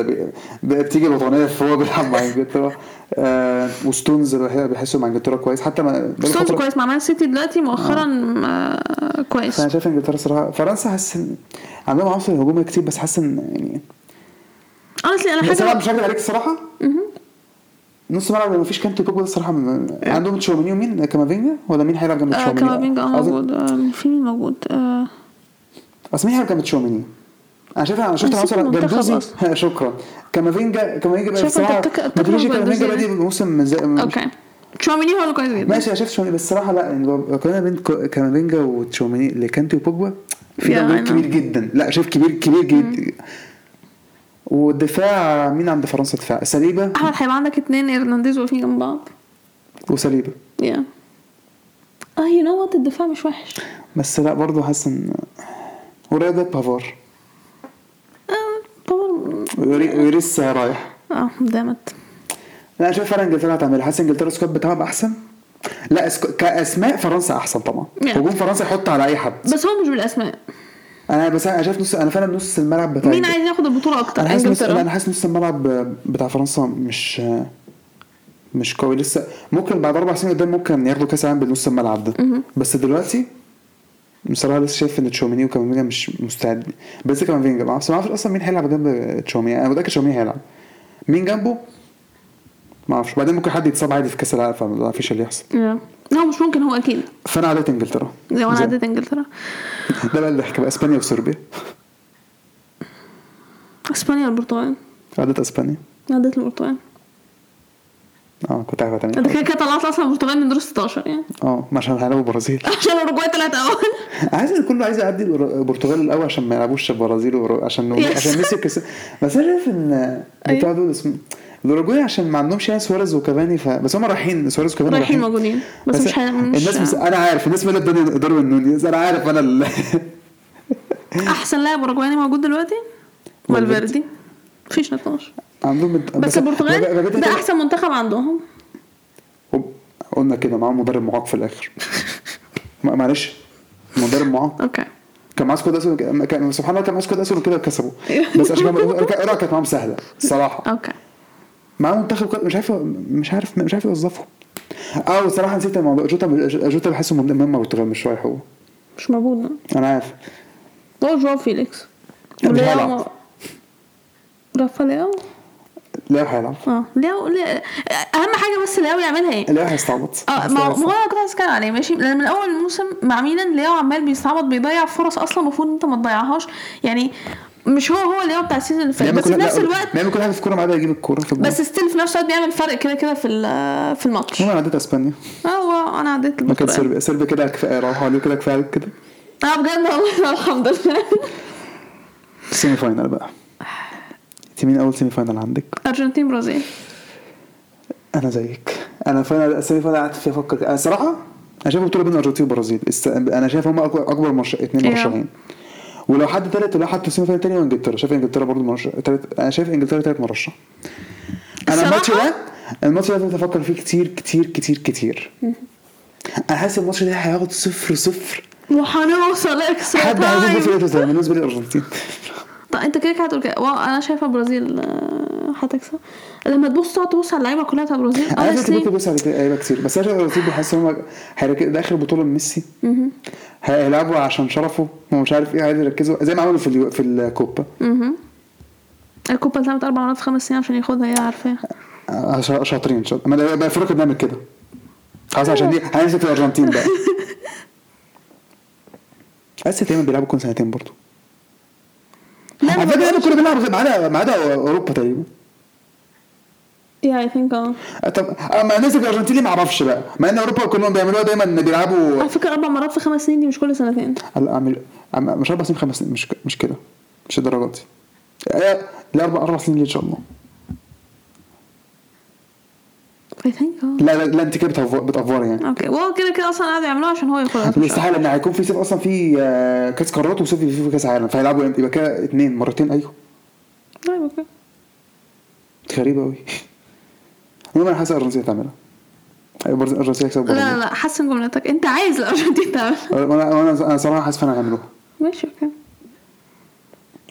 S2: ده بتيجي الوطنية فهو بيلعب مع إنجلترا. آه وستونز بيحسوا مع إنجلترا كويس. حتى ما
S1: ستونز كويس مع مان سيتي دلوقتي مؤخرا آه كويس.
S2: فأنا شايف إنجلترا صراحة فرنسا حاسس إن عندهم عناصر هجوميه كتير بس حاسس إن يعني
S1: honestly أنا
S2: بس أنا
S1: حاجة
S2: مش هكدب عليك الصراحه نص ملعب ما فيش كانتي بوجبا الصراحه م- عندهم تشاوميني ومين؟ كامافينجا؟ ولا مين هيلعب جنب
S1: آه
S2: تشاوميني؟
S1: كامافينجا
S2: آه
S1: موجود. آه في مين موجود؟ آه.
S2: أصل مين هيلعب جنب تشاوميني؟ أنا شايف أنا شفت عناصر جندوزي. شكرا. كامافينجا كامافينجا بقى
S1: بتك-
S2: ما تقوليش كامافينجا. بادئ موسم زي
S1: okay. تشواميني هو اللي كويس جدا.
S2: ماشي أنا شايف تشاوميني بس الصراحه لا يعني لو قارنا بين كامافينجا اللي كانتي وبوجبا في. كبير جدا. لا شايف كبير كبير جدا. والدفاع مين عند فرنسا دفاع؟ صليبا
S1: أحمد هيبقى عندك اتنين إرنانديز واقفين جنب بعض.
S2: وصليبا
S1: يا آه you know what الدفاع مش وحش.
S2: بس لا برضه حاسس ان ورياضة بافار. ويريس رايح.
S1: آه دامت
S2: لا شايف فعلا إنجلترا هتعمل حاسس إنجلترا ال squad بتاعهم أحسن؟ لا اسك... كأسماء فرنسا أحسن طبعا.
S1: Yeah.
S2: هجوم فرنسا يحط على أي حد.
S1: بس هو مش بالأسماء.
S2: أنا بس أنا شايف نص أنا فعلا نص الملعب بتاع
S1: مين عايز ياخد البطولة أكتر؟
S2: أنا حاسس نص... أنا حاسس نص الملعب بتاع فرنسا مش مش قوي. لسه ممكن بعد أربع سنين قدام ممكن ياخدوا كأس العالم بنص الملعب ده. بس دلوقتي بصراحة لسه شايف إن تشاوميني وكامافينجا مش مستعد. بس كامافينجا ما أعرفش أصلا مين هيلعب جنب تشاوميني. أنا متأكد تشاوميني هيلعب. مين جنبه؟ ما أعرفش. بعدين ممكن حد يتصاب عادي في كأس العالم فما فيش اللي يحصل.
S1: لا. مش ممكن هو أكيد.
S2: فأنا عديت إنجلترا.
S1: لو
S2: أنا
S1: عديت إنجلترا.
S2: ده بقى الضحك بقى. إسبانيا وصربيا.
S1: إسبانيا البرتغال
S2: عديت إسبانيا.
S1: عديت البرتغال.
S2: آه كنت عارف
S1: انت
S2: تاني
S1: كده كده طلعت أصلا البرتغال من دور 16 يعني.
S2: آه ما عشان هيلعبوا البرازيل
S1: عشان الاوروجواي طلعت أول.
S2: عايز كله عايز يعدي البر- البرتغال الأول عشان ما يلعبوش البرازيل عشان. عشان ميسي كس... بس أنا شايف إن بتوع دول اسمه الأوروجواي عشان ما عندهمش يعني سواريز وكافاني ف... بس هم رايحين سواريز وكافاني
S1: رايحين موجودين. بس, مش. مش
S2: الناس بس... أنا عارف الناس مالت الدنيا داروين نونيز. أنا عارف أنا ال...
S1: أحسن لاعب اوروجواني موجود دلوقتي.
S2: فالفيردي.
S1: مفيش نقاش
S2: عندهم
S1: بس البرتغال ده أحسن منتخب عندهم.
S2: قلنا كده معاهم مدرب معاق في الآخر. معلش مدرب معاق.
S1: Okay.
S2: كان معاه squad أسود كان سبحان الله كان معاه squad أسود وكده كسبوا بس عشان كده القرعه كانت معاهم سهلة الصراحه
S1: okay.
S2: معاه منتخب كده مش عارف مش عارف مش عارف يوظفه آه الصراحه نسيت الموضوع. جوتا جوتا بحسه مهم البرتغال مش رايح هو.
S1: مش موجود.
S2: أنا عارف.
S1: هو جواو فيليكس.
S2: لا،
S1: لياو
S2: هيلعب
S1: آه لياو لياو- أهم حاجة بس لياو يعملها إيه؟
S2: لا هيستعبط.
S1: آه ما هو أنا كنت أتكلم عليه ماشي؟ لأن من أول الموسم مع ميلان لياو عمال بيستعبط بيضيع فرص أصلا المفروض أنت ما تضيعهاش. يعني مش هو هو لياو بتاع ال season اللي فات بس في نفس الوقت
S2: بيعمل كل حاجة في الكوره ما عدا يجيب الكورة في الجول
S1: بس still في نفس الوقت بيعمل فرق كده كده في في الماتش.
S2: أنا عديت أسبانيا.
S1: آه هو أنا عديت
S2: ما كانت سربيا سربيا كده كفاية راحوا عليه كده كفاية كده.
S1: آه بجد والله الحمد لله.
S2: Semi final بقى. مين أول semi final عندك؟
S1: أرجنتين برازيل.
S2: أنا زيك. أنا final ال semi final قعدت فيها أفكر. أنا صراحة أنا شايف البطوله بين الارجنتين والبرازيل. أنا شايف هم أكبر مرش...
S1: Yeah.
S2: مرشحين ولو حد تالت ولو حد semi final تاني وانجلترا شايف إنجلترا برضه مرشح تالت أنا شايف إنجلترا تالت مرشح. أنا الماتش ده الماتش ده أفكر فيه كتير كتير كتير كتير. أنا حاسس الماتش ده هياخد صفر صفر.
S1: وهنوصل extra
S2: حد
S1: time
S2: الارجنتين بالنسبة لي الارجنتين
S1: طب انت كده كده هتقول كده. أنا شايفة برازيل آه، هتكسب. لما تبص تقعد تبص على اللعيبة كلها بتاع برازيل.
S2: أنا
S1: honestly
S2: ممكن تبص على لعيبة كتير بس أنا شايف الارجنتين بحس إن هم ده اخر بطوله لميسي هيلعبوا عشان شرفه ومش عارف إيه عايز يركزوا. زي ما عملوا في اليو- في الكوبا.
S1: الكوبا اتلعبت أربع مرات في خمس سنين عشان ياخدها هي عارفاها.
S2: آه، شا- شاطرين شاطرين بقى افريقيا بنعمل كده. خلاص عشان دي هنمسك الارجنتين بقى. أسيا دايما بيلعبوا كل سنتين برضه
S1: لا
S2: على فكرة كنا بنلعب ما عدا ما عدا أوروبا تقريبا
S1: yeah I think آه
S2: آه، طب اما نمسك الارجنتين ليه ما أعرفش بقى. مع إن أوروبا كلهم بيعملوها دايما بيلعبوا
S1: على فكرة أربع مرات في خمس سنين دي مش كل سنتين.
S2: لا اعمل مش أربع سنين خمس سنين مش مش كده. مش الدرجات دي. آه، لا أربع أربع سنين إن شاء الله.
S1: I think
S2: لا لا, لا انت كده بتأفوري يعني.
S1: okay وهو كده كده أصلا قاعد يعملوها عشان هو ياخدها
S2: الاستحاله إن هيكون في صيف أصلا في آه، كأس قارات وصيف في كأس عالم. فهيلعبوا إمتى؟ يبقى كده اتنين مرتين أيوه.
S1: طيب okay
S2: غريبة قوي المهم أنا حاسس الأرجنتين هتعملها. برز- الأرجنتين يكسبوا
S1: لا لا لا حسن جملتك أنت عايز الأرجنتين تعمل.
S2: وأنا وأنا أنا صراحة حاسس فعلا هيعملوها.
S1: ماشي okay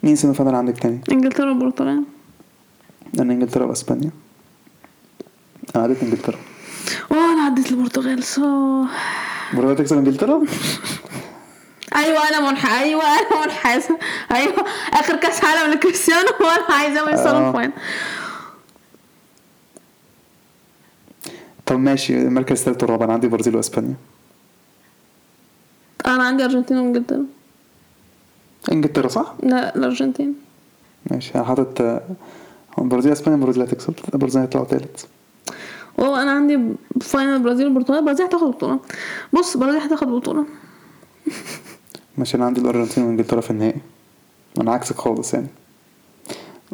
S2: مين semi final عندك تاني؟
S1: إنجلترا والبرتغال
S2: أنا إنجلترا وإسبانيا. أنا عديت إنجلترا.
S1: oh أنا عديت البرتغال so
S2: برازيل تكسب إنجلترا؟
S1: أيوه أنا منح أيوه أنا منحازه أيوه آخر كأس عالم لكريستيانو وأنا عايزاه يوصلوا. الفاينل
S2: طب ماشي المركز الثالث والرابع أنا عندي برازيل وإسبانيا.
S1: أنا عندي أرجنتين وإنجلترا.
S2: إنجلترا صح؟
S1: لا الأرجنتين.
S2: ماشي أنا حاطط آه، برازيل إسبانيا برازيل هتكسب برازيل هيطلعوا ثالث
S1: وهو أنا عندي final برازيل والبرتغال برازيل هتاخد بطولة. بص برازيل هتاخد بطولة.
S2: ماشي أنا عندي الأرجنتين وإنجلترا في النهائي. أنا عكسك خالص يعني.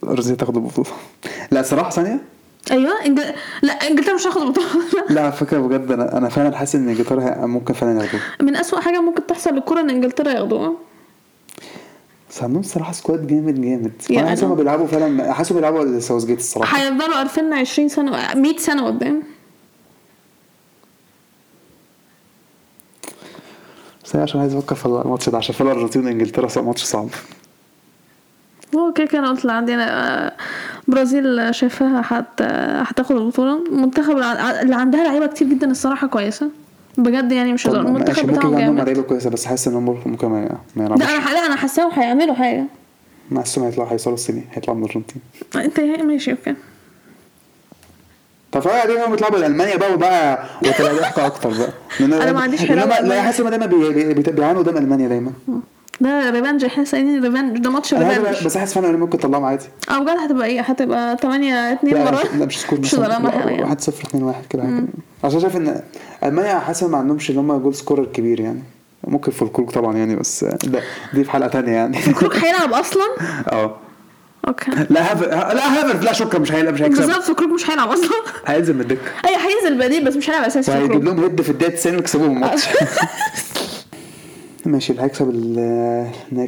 S2: الأرجنتين تاخد البطولة. لا صراحة ثانية.
S1: أيوه إنجل... لا إنجلترا مش هتاخد بطولة.
S2: لا. على فكرة بجد أنا أنا فعلا حاسس إن إنجلترا ممكن فعلا ياخدوها.
S1: من أسوأ حاجة ممكن تحصل للكره إن إنجلترا ياخدوها.
S2: بس عندهم صراحة squad جامد جامد.
S1: يعني
S2: أنا حاسس هم بيلعبوا فعلا حاسس بيلعبوا ساوث جيت الصراحة.
S1: هيفضلوا 2020 سنة 100 سنة قدام.
S2: بس عشان عايز أفكر في الماتش ده عشان في الارجنتين وانجلترا ماتش صعب.
S1: هو كده كده قلت عندي أنا آه، برازيل شايفاها هت هتاخد البطولة. المنتخب اللي عندها لعيبة كتير جدا الصراحة كويسة. بجد يعني مش هزار. المنتخب
S2: ممكن
S1: بتاعهم
S2: عندهم
S1: جامد.
S2: لعيبه كويسة بس حاسس إن هم ممكن ما ما يلعبوش
S1: لا أنا لا أنا حاساهم هيعملوا حاجة.
S2: ما حاسسهم هيطلعوا هيوصلوا ال semi هيطلعوا من الأرجنتين.
S1: انت ماشي okay.
S2: طب دي هم بيطلعوا بالألمانيا بقى وبقى وتبقى ضحكه أكتر بقى.
S1: أنا ما عنديش بألمانيا.
S2: لا حاسس ان دايما بي- بي- بي- بيعانوا قدام ألمانيا دايما.
S1: ده revenge إحنا سايقين revenge ده ماتش
S2: عارف- بس حاسس فعلا ممكن يطلعهم عادي.
S1: آه بجد هتبقى إيه؟ هتبقى 8 2
S2: لا
S1: مرة؟
S2: مش- لا مش score
S1: مش يعني
S2: 1 0 2 1 كده. عشان شايف إن المانيا حاسس ما عندهمش اللي هم goal scorer كبير يعني. ممكن فولكروج طبعا يعني بس ده دي في حلقة تانية يعني.
S1: كروك هيلعب أصلا؟
S2: آه.
S1: okay.
S2: لا هافر لا هافر لا شكرا مش هيلعب مش هيكسب.
S1: بالظبط كروك مش هيلعب أصلا.
S2: هينزل من الدكة.
S1: أي هينزل بديل بس مش هيلعب اساسي
S2: وهيجيب
S1: كروك
S2: لهم head في الدقيقة 90 ويكسبوهم الماتش. ماشي اللي هيكسب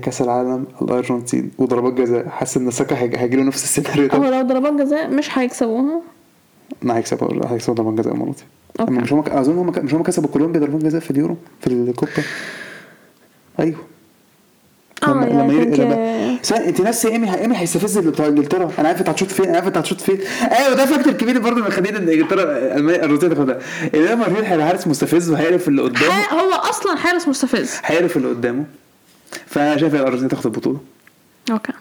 S2: كأس العالم الأرجنتين. وضربات جزاء. حاسس إن ساكا هيجي له نفس السيناريو
S1: هو
S2: ده
S1: لو ضربات جزاء مش هيكسبوها
S2: ما هيكسبوا هيكسبوا ضربات جزاء المره دي okay. مش هم أظن هم مش هم كسبوا كولومبيا ضربات جزاء في اليورو في الكوبا. أيوه.
S1: آه
S2: لما لما
S1: يعني
S2: لما سا- أنت ناسي ايمي إيمي هيستفز اللي إنجلترا؟ أنا عارف أنت هتشوط فين أنا عارف أنت هتشوط فين. أيوه ده factor كبير برضه من خلينا إن إنجلترا ألمانيا الارجنتين تاخدها. إيمي مارتينيز هيبقى حارس مستفز وهيعرف اللي قدامه.
S1: هو أصلا حارس مستفز.
S2: هيعرف اللي قدامه. فأنا شايف الأرجنتين تاخد البطولة.
S1: okay.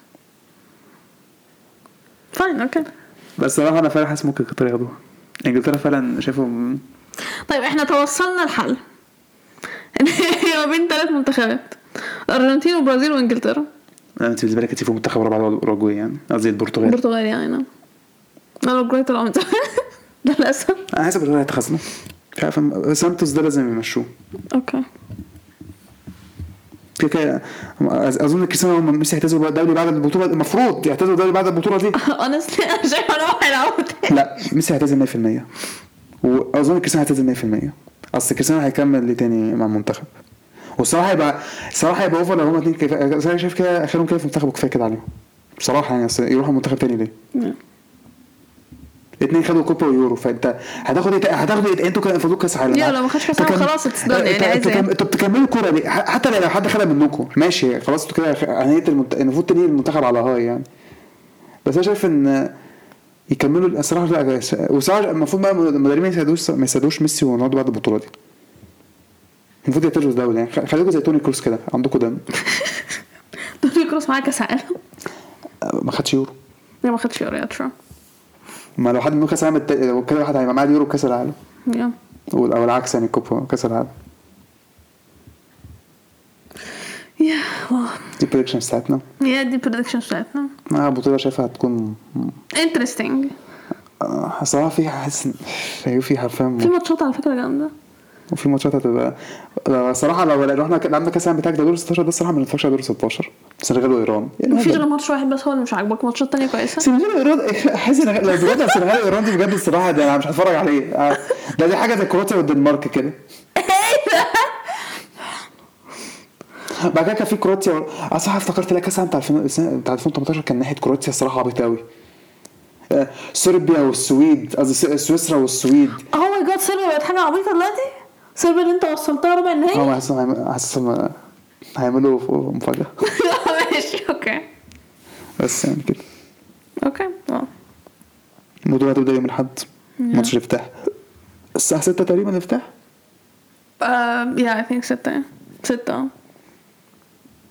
S1: fine okay.
S2: بس صراحة أنا فعلا حاسس ممكن إنجلترا ياخدوها. إنجلترا فعلا شايفهم
S1: طيب إحنا توصلنا هي ما بين ثلاث منتخبات الارجنتين والبرازيل
S2: وإنجلترا. انت بالنسبة لك انت في منتخب اللي هو أوروجواي يعني قصدي البرتغال.
S1: البرتغال يعني نعم. لا الاوروجواي طلعوا للأسف.
S2: أنا حاسس البرتغال هيتخزنوا. مش عارف سانتوس ده لازم يمشوه.
S1: okay.
S2: كده كده. أظن كريستيانو هم ميسي هيعتزلوا الدولي بعد البطولة المفروض يعتزلوا الدولي بعد البطولة دي.
S1: Honestly أنا هو هيلعبوا تاني
S2: لا ميسي هيعتزل 100% وأظن كريستيانو هيعتزل 100% أصل كريستيانو هيكمل ليه تاني مع المنتخب. والصراحه هيبقى الصراحه هيبقى over لو هما اتنين كفايه أنا شايف كده أخرهم كده في المنتخب وكفاية كده عليهم. بصراحة يعني أصل يروحوا منتخب تاني ليه؟ اتنين خدوا كوبا ويورو فانت هتاخد إيه هتاخد إيه أنتوا كده فاضلكوا كاس عالم.
S1: يلا لو ما خدش كأس عالم خلاص it's done يعني عايز أنتوا
S2: إيه؟ أنتوا بتكملوا الكوره دي حتى لو حد خدها منكم. ماشي خلاص أنتوا كده المنت... المفروض تنهي المنتخب على high يعني. بس أنا شايف إن يكملوا الصراحة لا وصراحة المفروض بقى المدربين ما يساعدوش ما يساعدوش ميسي ورونالدو بعد البطولة دي. المفروض يعتزلوا الدولي يعني. خليكم زي توني كروس كده عندكم دم.
S1: توني كروس معاه كاس عالم؟
S2: ما خدش يورو.
S1: لا ما خدش يورو true
S2: ما لو حد منهم كأس العالم لو كده واحد هيبقى معاه اليورو كاس العالم. أو العكس يعني كوبا كأس العالم.
S1: yeah.
S2: دي prediction بتاعتنا.
S1: yeah دي prediction بتاعتنا.
S2: أنا البطوله شايفها هتكون
S1: interesting
S2: آه، صراحة في حاسس في حرفيا
S1: في ماتشات على فكرة جامدة.
S2: وفي ماتشات هتبقى لو- الصراحه لو رحنا لعبنا كأس العالم بتاعك ده دور 16 ده الصراحة ما على دور 16 السنغال وإيران. يعني
S1: مفيش. غير ماتش واحد بس هو اللي مش عاجبك ماتشات تانية كويسة؟
S2: السنغال وايران حاسس إن لو بجد السنغال وإيران دي بجد الصراحة ده أنا مش هتفرج عليه. آه، ده دي حاجة زي كرواتيا والدنمارك كده. بعد كده كان في كرواتيا. آه صح افتكرت لا كأس العالم بتاع 2000 السنة- بتاع 2018 كان ناحية كرواتيا الصراحة عبيط قوي آه، صربيا والسويد قصدي سويسرا والسويد.
S1: oh my God سيلفر بقت حاجة عبيطة دلوقتي؟ سيلفر اللي انت وصلتها ربع
S2: آه
S1: النهائي
S2: حاسس حاسس إن هيعملوا مفاجأة.
S1: ماشي okay.
S2: بس يعني كده.
S1: okay آه
S2: الموضوع هتبدأ يوم الأحد. ماتش الافتتاح. الساعة 6 تقريبا الافتتاح؟
S1: yeah I think ستة. ستة. آه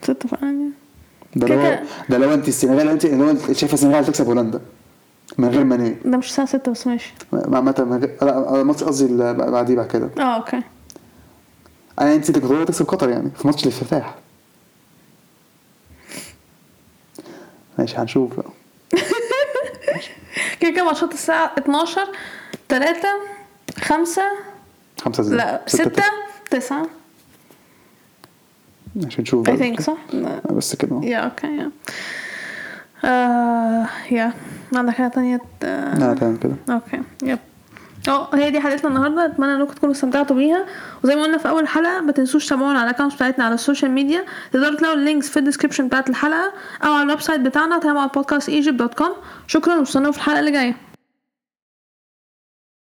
S1: ستة فعلا
S2: ده لو. ده لو انت السنغال انت لو انت شايفة السنغال هتكسب هولندا. من غير ماني
S1: ده مش الساعة ستة بس ماشي.
S2: عامة من غير لا الماتش قصدي اللي بعديه بعد كده.
S1: آه okay.
S2: أنا انت اللي كنت هتكسب قطر يعني في ماتش الافتتاح. ماشي هنشوف بقى.
S1: كده كده ماتشات الساعة 12 3 5
S2: خمسة زي
S1: لا 6 9
S2: عشان نشوف
S1: I
S2: بقى.
S1: think صح؟
S2: بس كده.
S1: yeah okay yeah آه yeah. عندك حاجة تانية؟ ت-
S2: لا تمام كده.
S1: okay yep. آه هي دي حلقتنا النهارده. أتمنى إنكم تكونوا استمتعتوا بيها. وزي ما قلنا في أول حلقة ما تنسوش تتابعونا على ال account بتاعتنا على ال social media. تقدروا تلاقوا ال links في ال description بتاعت الحلقة أو على ال website بتاعنا تابعوا على podcast egypt dot com شكرا واستنوا في الحلقة اللي جاية.